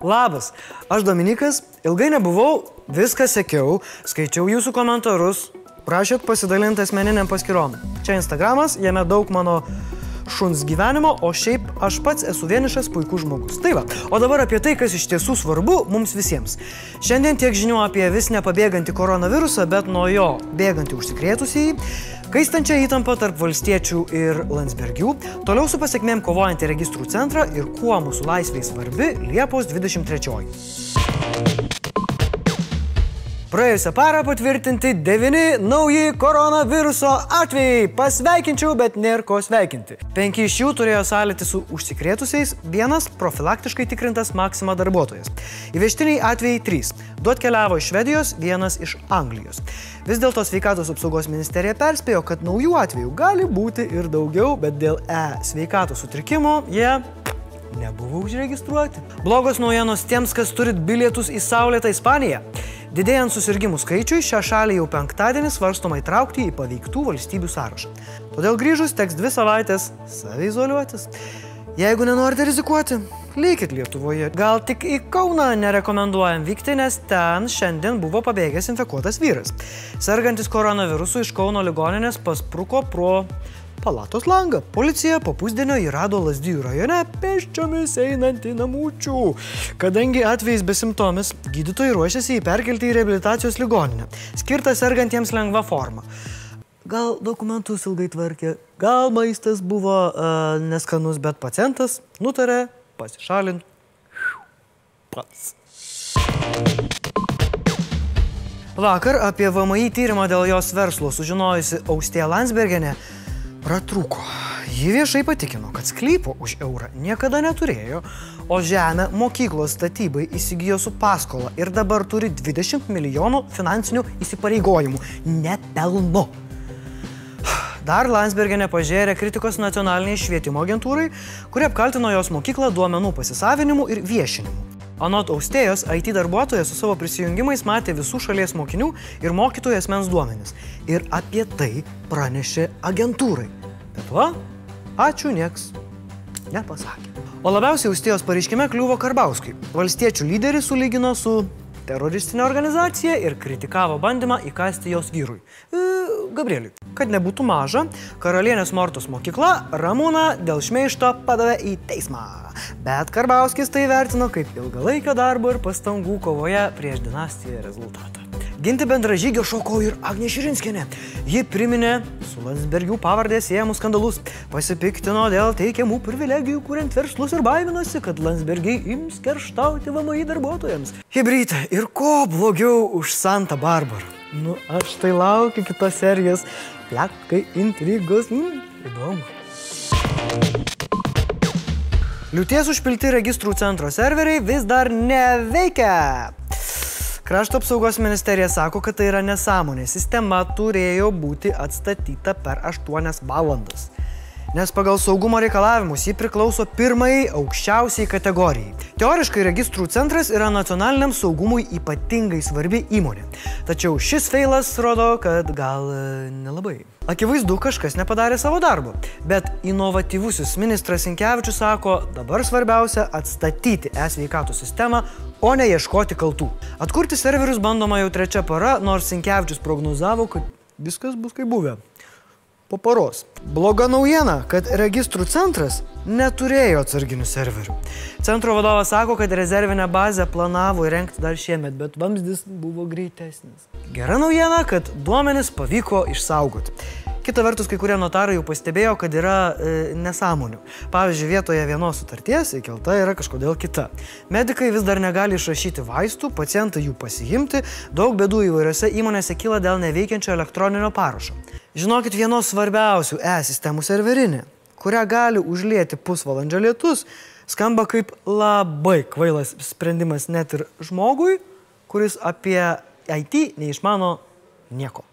Labas, aš Dominikas, ilgai nebuvau, viską sekiau, skaičiau jūsų komentarus, prašėt pasidalinti asmeniniam paskirom. Čia Instagramas, jame daug mano šuns gyvenimo, o šiaip aš pats esu vienišas puikus žmogus. Tai va, o dabar apie tai, kas iš tiesų svarbu mums visiems. Šiandien tiek žinių apie vis nepabėgantį koronavirusą, bet nuo jo bėgantį užsikrėtusįjį, kaistančią įtampą tarp valstiečių ir Landsbergių, toliau su pasiekmėm kovojantį registrų centrą ir kuo mūsų laisvė svarbi Liepos 23. Praėjusią parą patvirtinti devyni nauji koronaviruso atvejai. Pasveikinčiau, bet nėra ko sveikinti. Penki iš jų turėjo sąlytį su užsikrėtusiais, vienas profilaktiškai tikrintas Maxima darbuotojas. Įvežtiniai atvejai trys. Du atkeliavo iš Švedijos, vienas iš Anglijos. Vis dėlto sveikatos apsaugos ministerija perspėjo, kad naujų atvejų gali būti ir daugiau, bet dėl E sveikatos sutrikimo jie nebuvo užregistruoti. Blogos naujienos tiems, kas turit bilietus į Saulėtą Ispaniją. Didėjant susirgymų skaičiui, šią šalį jau penktadienį svarstoma įtraukti į paveiktų valstybių sąrašą. Todėl grįžus teks dvi savaitės savizoliuotis. Jeigu nenorite rizikuoti, likit Lietuvoje. Gal tik į Kauną nerekomenduojam vykti, nes ten šiandien buvo pabėgęs infekuotas vyras. Sergantis koronavirusu iš Kauno ligoninės paspruko pro palatos langą. Policija po pusdienio įrado Lasdijų rajone pėsčiomis einantį namučių. Kadangi atvejais besimptomis, gydytojai ruošiasi jį perkelti į reabilitacijos ligoninę, skirtą sergantiems lengva forma. Gal dokumentus ilgai tvarkė, gal maistas buvo uh, neskanus, bet pacientas nutarė pasišalinti pats. Vakar apie VMI tyrimą dėl jos verslo sužinojusi Austėja Landsbergenė pratrūko. Ji viešai patikino, kad sklypo už eurą niekada neturėjo, o žemę mokyklos statybai įsigijo su paskola ir dabar turi 20 milijonų finansinių įsipareigojimų. Nepelnu. Dar Landsbergenė pažėrė kritikos nacionaliniai švietimo agentūrai, kurie apkaltino jos mokyklą duomenų pasisavinimu ir viešinimu. Anot Austėjos, IT darbuotojas su savo prisijungimais matė visų šalies mokinių ir mokytojų asmens duomenis. Ir apie tai pranešė agentūrai. Bet va, ačiū nieks nepasakė. O labiausiai Austėjos pareiškime kliuvo Karbauskui. Valstiečių lyderis sulygino su teroristinė organizacija ir kritikavo bandymą įkasti jos vyrui. E, Gabrieliui. Kad nebūtų maža, karalienės Mortos mokykla Ramūną dėl šmeišto padavė į teismą. Bet Karbauskis tai vertino kaip ilgalaikio darbo ir pastangų kovoje prieš dinastiją rezultatą. Ginti bendražygio šoko ir Agnė Širinskienė. Ji priminė su Landsbergių pavardės siejamus skandalus, pasipiktino dėl teikiamų privilegijų, kuriant verslus ir baiminosi, kad Landsbergiai ims kerštauti VMI darbuotojams. Hebrytė, ir ko blogiau už Santa Barbara? Nu, aš tai laukiu kitos serijos. Plekai, intrigos, mm, įdomu. Liūties užpilti registrų centro serveriai vis dar neveikia. Krašto apsaugos ministerija sako, kad tai yra nesąmonė. Sistema turėjo būti atstatyta per 8 valandas. Nes pagal saugumo reikalavimus ji priklauso pirmai aukščiausiai kategorijai. Teoriškai registrų centras yra nacionaliniam saugumui ypatingai svarbi įmonė. Tačiau šis feilas rodo, kad gal e, nelabai. Akivaizdu, kažkas nepadarė savo darbo, bet inovatyvusis ministras Inkevičius sako, dabar svarbiausia atstatyti e-sveikatų sistemą, o ne ieškoti kaltų. Atkurti serverius bandoma jau trečia para, nors Inkevičius prognozavo, kad viskas bus kaip buvę. Po paros. Bloga naujiena, kad registrų centras neturėjo atsarginių serverių. Centro vadovas sako, kad rezervinę bazę planavo įrengti dar šiemet, bet vamzdis buvo greitesnis. Gera naujiena, kad duomenis pavyko išsaugoti. Kita vertus, kai kurie notarai jau pastebėjo, kad yra e, nesąmonių. Pavyzdžiui, vietoje vienos sutarties įkelta yra kažkodėl kita. Medikai vis dar negali išrašyti vaistų, pacientai jų pasiimti, daug bėdų įvairiose įmonėse kyla dėl neveikiančio elektroninio parašo. Žinokit, vienos svarbiausių e-sistemų serverinė, kurią gali užlieti pusvalandžio lietus, skamba kaip labai kvailas sprendimas net ir žmogui, kuris apie IT neišmano nieko.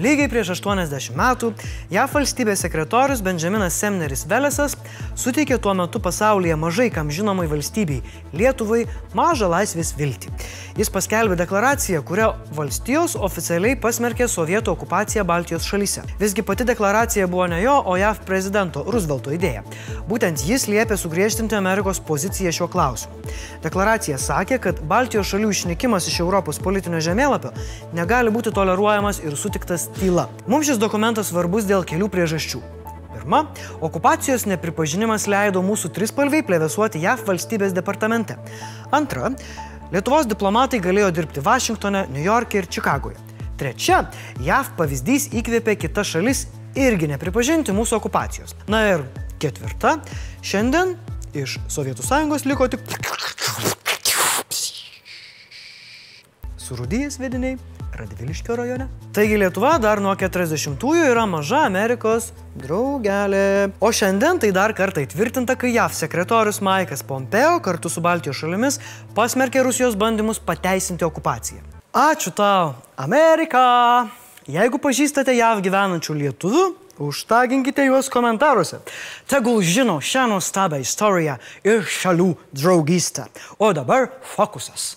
Lygiai prieš 80 metų JAV valstybės sekretorius Benjaminas Semneris Velesas suteikė tuo metu pasaulyje mažai kam žinomai valstybei - Lietuvai mažą laisvės viltį. Jis paskelbė deklaraciją, kuria valstijos oficialiai pasmerkė sovietų okupaciją Baltijos šalyse. Visgi pati deklaracija buvo ne jo, o JAV prezidento Roosevelto idėja. Būtent jis liepė sugriežtinti Amerikos poziciją šiuo klausimu. Deklaracija sakė, kad Baltijos šalių išnykimas iš Europos politinio žemėlapio negali būti toleruojamas ir sutiktas tyla. Mums šis dokumentas svarbus dėl kelių priežasčių. Pirma, okupacijos nepripažinimas leido mūsų trispalviai plevesuoti JAV valstybės departamente. Antra, Lietuvos diplomatai galėjo dirbti Vašingtone, New York'e ir Čikagoje. Trečia, JAV pavyzdys įkvėpė kitas šalis irgi nepripažinti mūsų okupacijos. Na ir ketvirta, šiandien iš Sovietų Sąjungos liko tik surūdyjęs vediniai Radviliškio rajone. Taigi Lietuva dar nuo 40-ųjų yra maža Amerikos draugelė. O šiandien tai dar kartą įtvirtinta, kai JAV sekretorius Maikas Pompeo kartu su Baltijos šalimis pasmerkė Rusijos bandymus pateisinti okupaciją. Ačiū tau, Amerika! Jeigu pažįstate JAV gyvenančių lietuvių, užtaginkite juos komentaruose. Tegul žino šią nuostabią istoriją ir šalių draugystę. O dabar fokusas.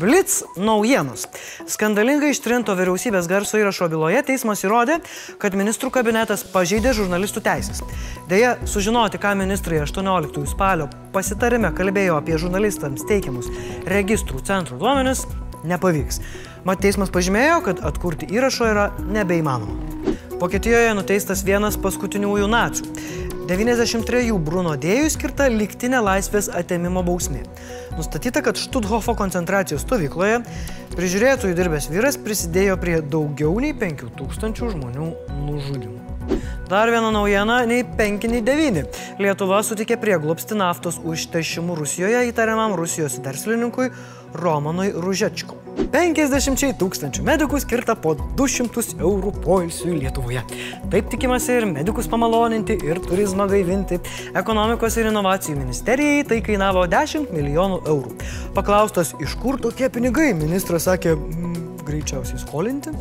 Blitz naujienos. Skandalingai ištrinto vyriausybės garso įrašo byloje teismas įrodė, kad ministrų kabinetas pažeidė žurnalistų teisės. Deja, sužinoti, ką ministrai 18 spalio pasitarime kalbėjo apie žurnalistams teikiamus registrų centrų duomenis, nepavyks. Mat teismas pažymėjo, kad atkurti įrašo yra nebeįmanoma. Vokietijoje nuteistas vienas paskutiniųjų nacijų. 93 Bruno Dėjų skirta liktinė laisvės atėmimo bausmė. Nustatyta, kad Štuthofo koncentracijos stovykloje prižiūrėtojų dirbęs vyras prisidėjo prie daugiau nei 5000 žmonių nužudimų. Dar viena naujiena - nei 5, nei 9. Lietuva sutikė prieglopsti naftos užteršimu Rusijoje įtariamam Rusijos verslininkui Romanui Ružečko. 50 tūkstančių medikų skirta po 200 eurų poilsiui Lietuvoje. Taip tikimasi ir medikus pamaloninti, ir turizmą gaivinti. Ekonomikos ir inovacijų ministerijai tai kainavo 10 milijonų eurų. Paklaustas, iš kur tokie pinigai, ministras sakė, mm, greičiausiai skolinti.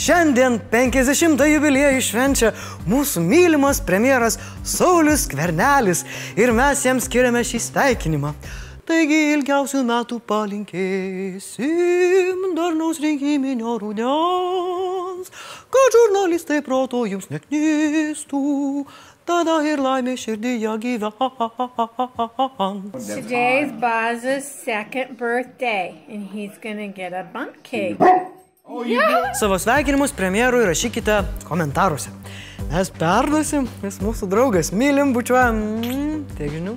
Šiandien 50 jubiliejų švenčia mūsų mylimas premjeras Saulis Kvernelis ir mes jam skiriame šį sveikinimą. Taigi ilgiausių metų palinkėsim darnaus rinkiminio rudens, kad žurnalistai proto jums neknistų, tada ir laimė širdyje gyvens. Today's Baz's second birthday, and he's gonna get a bundt cake. Savo sveikinimus premjerui rašykite komentaruose. Mes perduosim, jis mūsų draugas, mylim, bučiuojam. Mm, Tiek žinių.